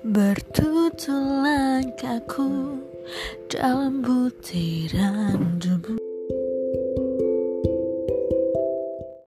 Bertutur langkahku dalam butiran